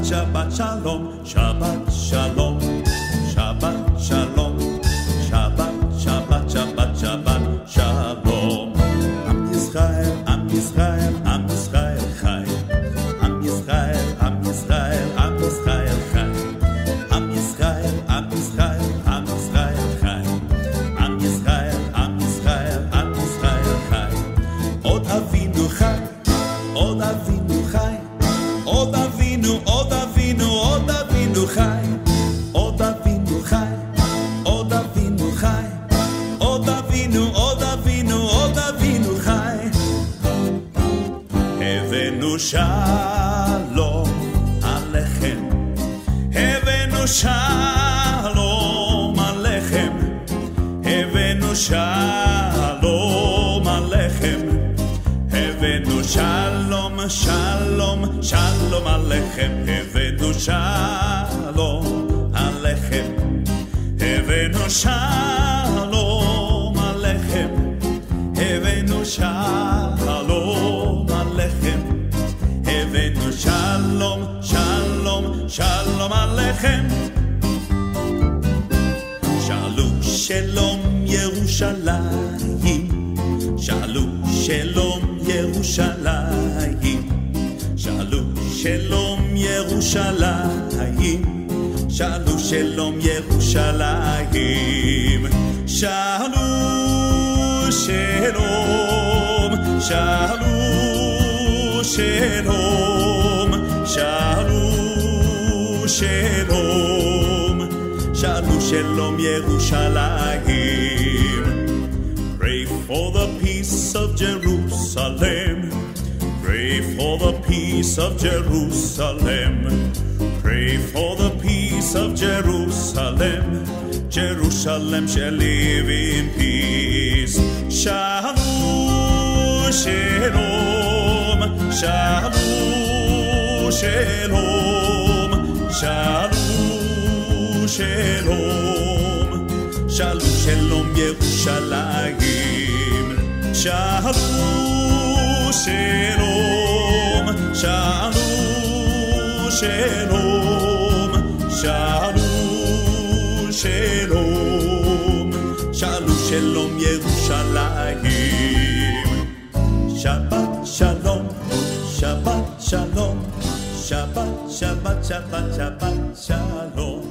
Shabbat, Shabbat, Shabbat, Shabbat, shalom alechem. Abenu shalom alechem. Abenu shalom alechem. Abenu shalom, shalom, shalom alechem. Abenu shalom alechem. Abenu shalom. שלום עליכם. שאלו שלום ירושלים, שאלו שלום ירושלים, שאלו שלום ירושלים, שאלו שלום ירושלים, שאלו שלום, שאלו שלום, שאלו שלום, שאלו שלום ירושלים. Pray for the peace of Jerusalem. Pray for the peace of Jerusalem. Pray for the peace of Jerusalem. Jerusalem shall live in peace. Shalom, shalom, shalom, Shalom, shalom, shalom. Shalom, shalom, Yerushalayim. Shalom, shalom, shalom, shalom, shalom, shalom, shalom, shalom, Shabbat, Shabbat, Shabbat, Shabbat, shalom,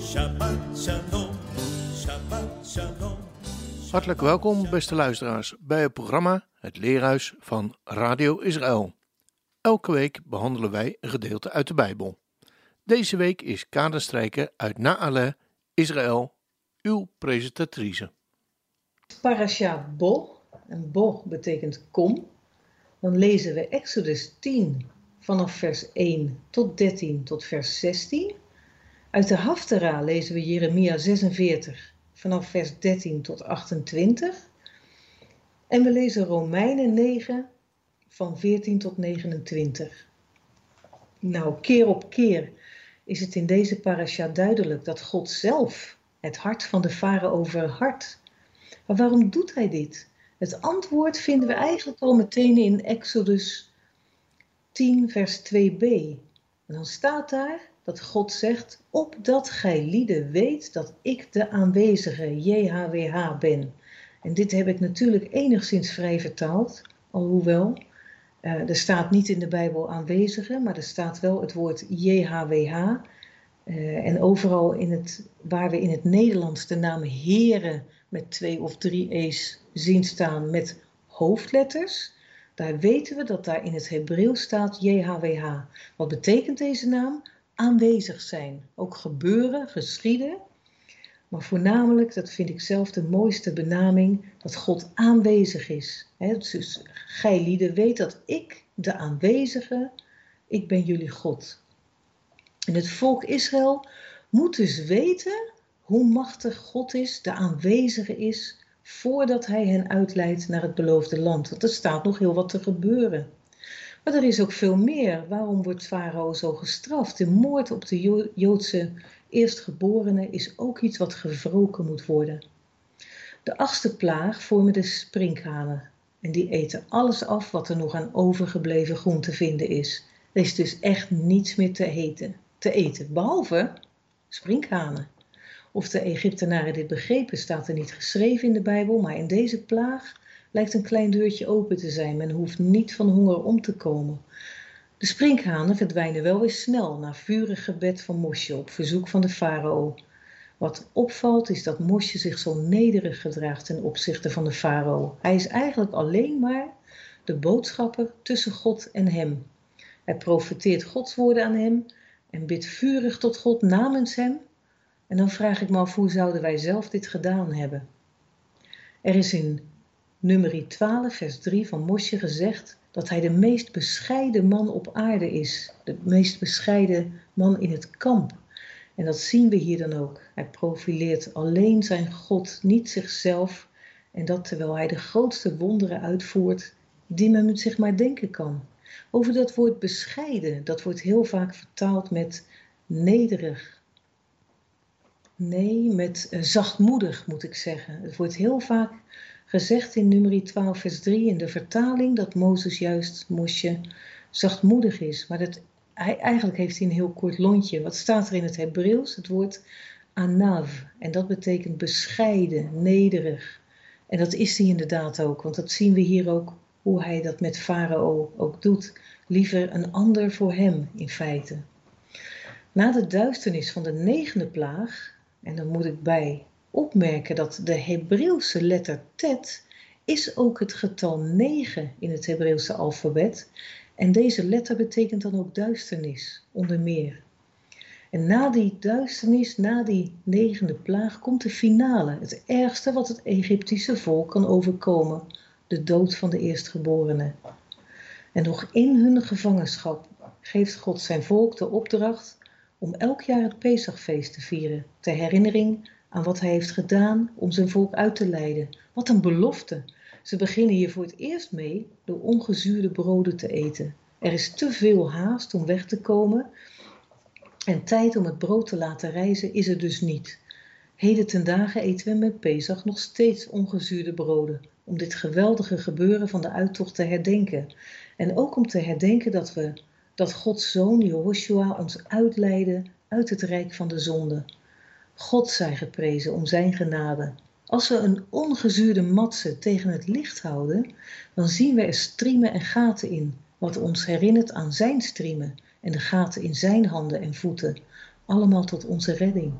Shabbat, shalom, Shabbat, shalom. Hartelijk welkom, beste luisteraars, bij het programma Het Leerhuis van Radio Israël. Elke week behandelen wij een gedeelte uit de Bijbel. Deze week is kaderstrijker uit Naale, Israël, uw presentatrice. Parasha Bo, en Bo betekent kom, dan lezen we Exodus 10 vanaf vers 1 tot 13 tot vers 16. Uit de Haftara lezen we Jeremia 46 vanaf vers 13 tot 28. En we lezen Romeinen 9 van 14 tot 29. Nou, keer op keer is het in deze parasha duidelijk dat God zelf het hart van de farao verhardt. Maar waarom doet hij dit? Het antwoord vinden we eigenlijk al meteen in Exodus 10, vers 2b. En dan staat daar dat God zegt, opdat gij lieden weet dat ik de aanwezige JHWH ben. En dit heb ik natuurlijk enigszins vrij vertaald, alhoewel uh, er staat niet in de Bijbel aanwezige, maar er staat wel het woord JHWH. Uh, en overal in het, waar we in het Nederlands de naam Heren met twee of drie E's zien staan met hoofdletters, daar weten we dat daar in het Hebreeuws staat JHWH. Wat betekent deze naam? Aanwezig zijn. Ook gebeuren, geschieden. Maar voornamelijk, dat vind ik zelf de mooiste benaming, dat God aanwezig is. He, dus gij lieden weet dat ik, de aanwezige, ik ben jullie God. En het volk Israël moet dus weten hoe machtig God is, de aanwezige is, voordat hij hen uitleidt naar het beloofde land. Want er staat nog heel wat te gebeuren. Maar er is ook veel meer. Waarom wordt Farao zo gestraft? De moord op de Joodse eerstgeborene is ook iets wat gewroken moet worden. De achtste plaag vormen de sprinkhanen. En die eten alles af wat er nog aan overgebleven groen te vinden is. Er is dus echt niets meer te eten, te eten behalve sprinkhanen. Of de Egyptenaren dit begrepen staat er niet geschreven in de Bijbel, maar in deze plaag lijkt een klein deurtje open te zijn. Men hoeft niet van honger om te komen. De sprinkhanen verdwijnen wel weer snel na vurig gebed van Mosje op verzoek van de farao. Wat opvalt is dat Mosje zich zo nederig gedraagt ten opzichte van de farao. Hij is eigenlijk alleen maar de boodschapper tussen God en hem. Hij profeteert Gods woorden aan hem en bidt vurig tot God namens hem. En dan vraag ik me af hoe zouden wij zelf dit gedaan hebben. Er is in nummer 12 vers 3 van Mosje gezegd dat hij de meest bescheiden man op aarde is. De meest bescheiden man in het kamp. En dat zien we hier dan ook. Hij profileert alleen zijn God, niet zichzelf. En dat terwijl hij de grootste wonderen uitvoert die men zich maar denken kan. Over dat woord bescheiden, dat wordt heel vaak vertaald met nederig. Nee, met uh, zachtmoedig moet ik zeggen. Het wordt heel vaak gezegd in nummer 12 vers 3 in de vertaling dat Mozes juist Mosje zachtmoedig is. Maar dat, hij, eigenlijk heeft hij een heel kort lontje. Wat staat er in het Hebreeuws? Het woord anav. En dat betekent bescheiden, nederig. En dat is hij inderdaad ook, want dat zien we hier ook hoe hij dat met Farao ook doet. Liever een ander voor hem in feite. Na de duisternis van de negende plaag, en dan moet ik bij opmerken dat de Hebreeuwse letter tet is ook het getal 9 in het Hebreeuwse alfabet. En deze letter betekent dan ook duisternis, onder meer. En na die duisternis, na die negende plaag, komt de finale. Het ergste wat het Egyptische volk kan overkomen. De dood van de eerstgeborenen. En nog in hun gevangenschap geeft God zijn volk de opdracht om elk jaar het Pesachfeest te vieren. Ter herinnering aan wat hij heeft gedaan om zijn volk uit te leiden. Wat een belofte. Ze beginnen hier voor het eerst mee door ongezuurde broden te eten. Er is te veel haast om weg te komen en tijd om het brood te laten rijzen is er dus niet. Heden ten dagen eten we met Pesach nog steeds ongezuurde broden, om dit geweldige gebeuren van de uittocht te herdenken. En ook om te herdenken dat we, dat Gods zoon Jehoshua ons uitleidde uit het rijk van de zonde. God zij geprezen om zijn genade. Als we een ongezuurde matse tegen het licht houden, dan zien we er striemen en gaten in, wat ons herinnert aan zijn striemen en de gaten in zijn handen en voeten, allemaal tot onze redding.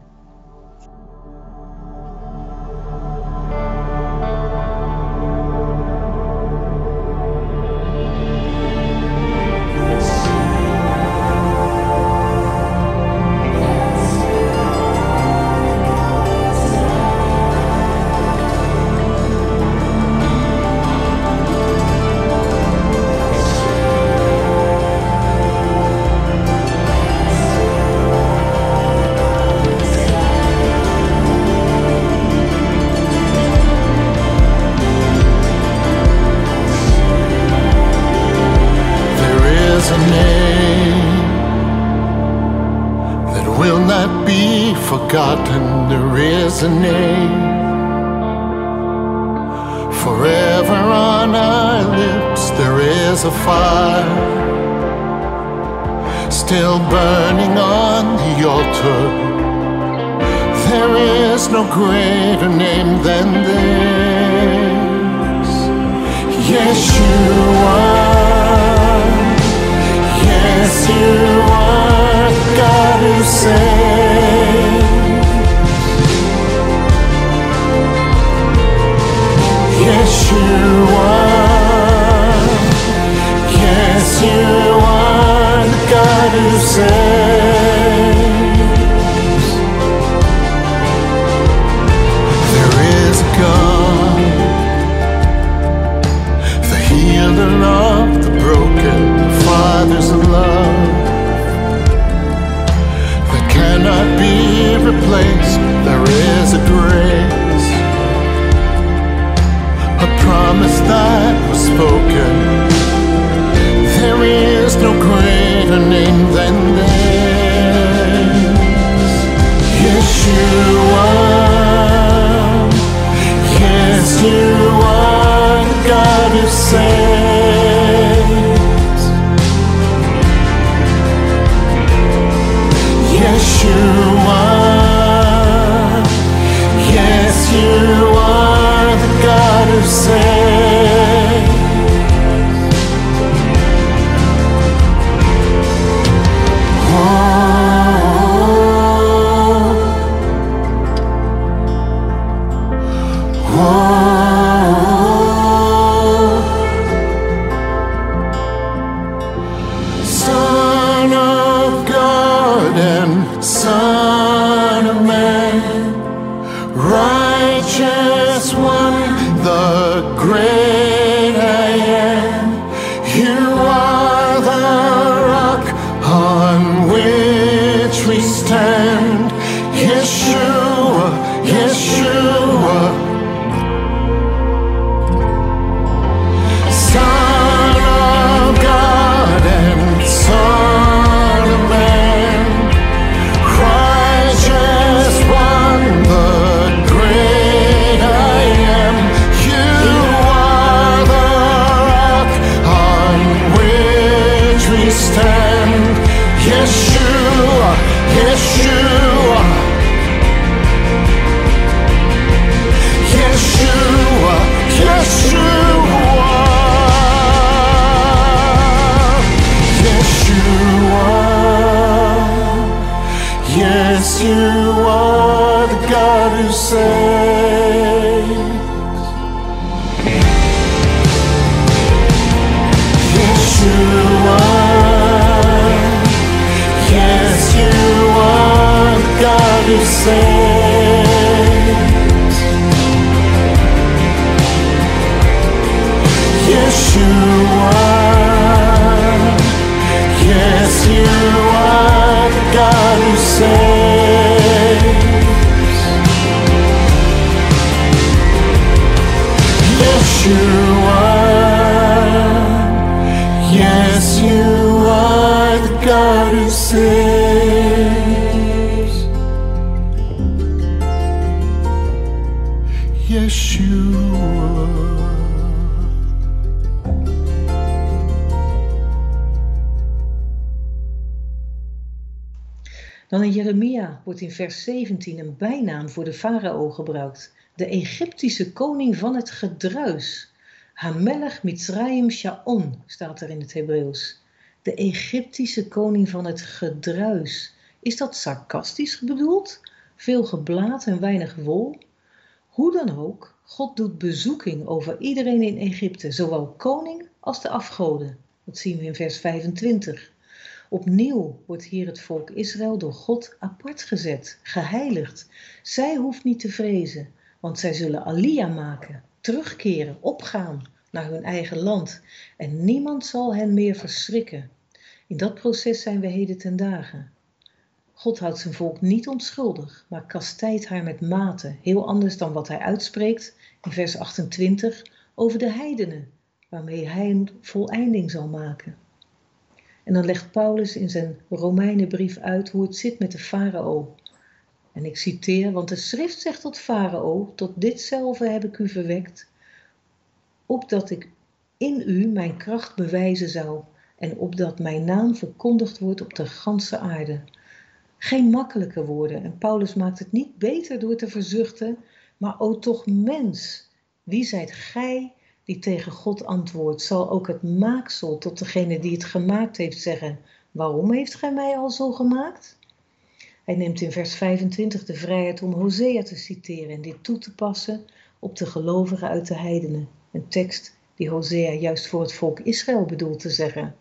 Forgotten there is a name. Forever on our lips there is a fire Still burning on the altar. There is no greater name than this. Yeshua Yes, you are God who saves that was spoken. There is no greater name than this. Yes, you are. Yes, you are the God who saves. Yeshua. you Dan in Jeremia wordt in vers 17 een bijnaam voor de farao gebruikt. De Egyptische koning van het gedruis. Hamelech Mitzrayim Shaon staat er in het Hebreeuws. De Egyptische koning van het gedruis. Is dat sarcastisch bedoeld? Veel geblaat en weinig wol? Hoe dan ook, God doet bezoeking over iedereen in Egypte, zowel koning als de afgoden. Dat zien we in vers 25. Opnieuw wordt hier het volk Israël door God apart gezet, geheiligd. Zij hoeft niet te vrezen, want zij zullen alia maken, terugkeren, opgaan naar hun eigen land. En niemand zal hen meer verschrikken. In dat proces zijn we heden ten dagen. God houdt zijn volk niet onschuldig, maar kastijdt haar met mate, heel anders dan wat hij uitspreekt in vers 28 over de heidenen, waarmee hij een voleinding zal maken. En dan legt Paulus in zijn Romeinenbrief uit hoe het zit met de farao. En ik citeer, want de schrift zegt tot farao, tot ditzelfde heb ik u verwekt, opdat ik in u mijn kracht bewijzen zou en opdat mijn naam verkondigd wordt op de ganse aarde. Geen makkelijke woorden en Paulus maakt het niet beter door te verzuchten, maar o toch mens, wie zijt gij die tegen God antwoordt, zal ook het maaksel tot degene die het gemaakt heeft zeggen, waarom heeft gij mij al zo gemaakt? Hij neemt in vers 25 de vrijheid om Hosea te citeren en dit toe te passen op de gelovigen uit de heidenen. Een tekst die Hosea juist voor het volk Israël bedoelt te zeggen.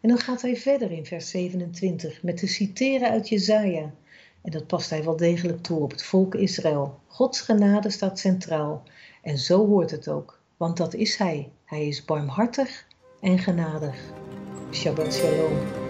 En dan gaat hij verder in vers 27 met te citeren uit Jezaja. En dat past hij wel degelijk toe op het volk Israël. Gods genade staat centraal. En zo hoort het ook, want dat is hij. Hij is barmhartig en genadig. Shabbat shalom.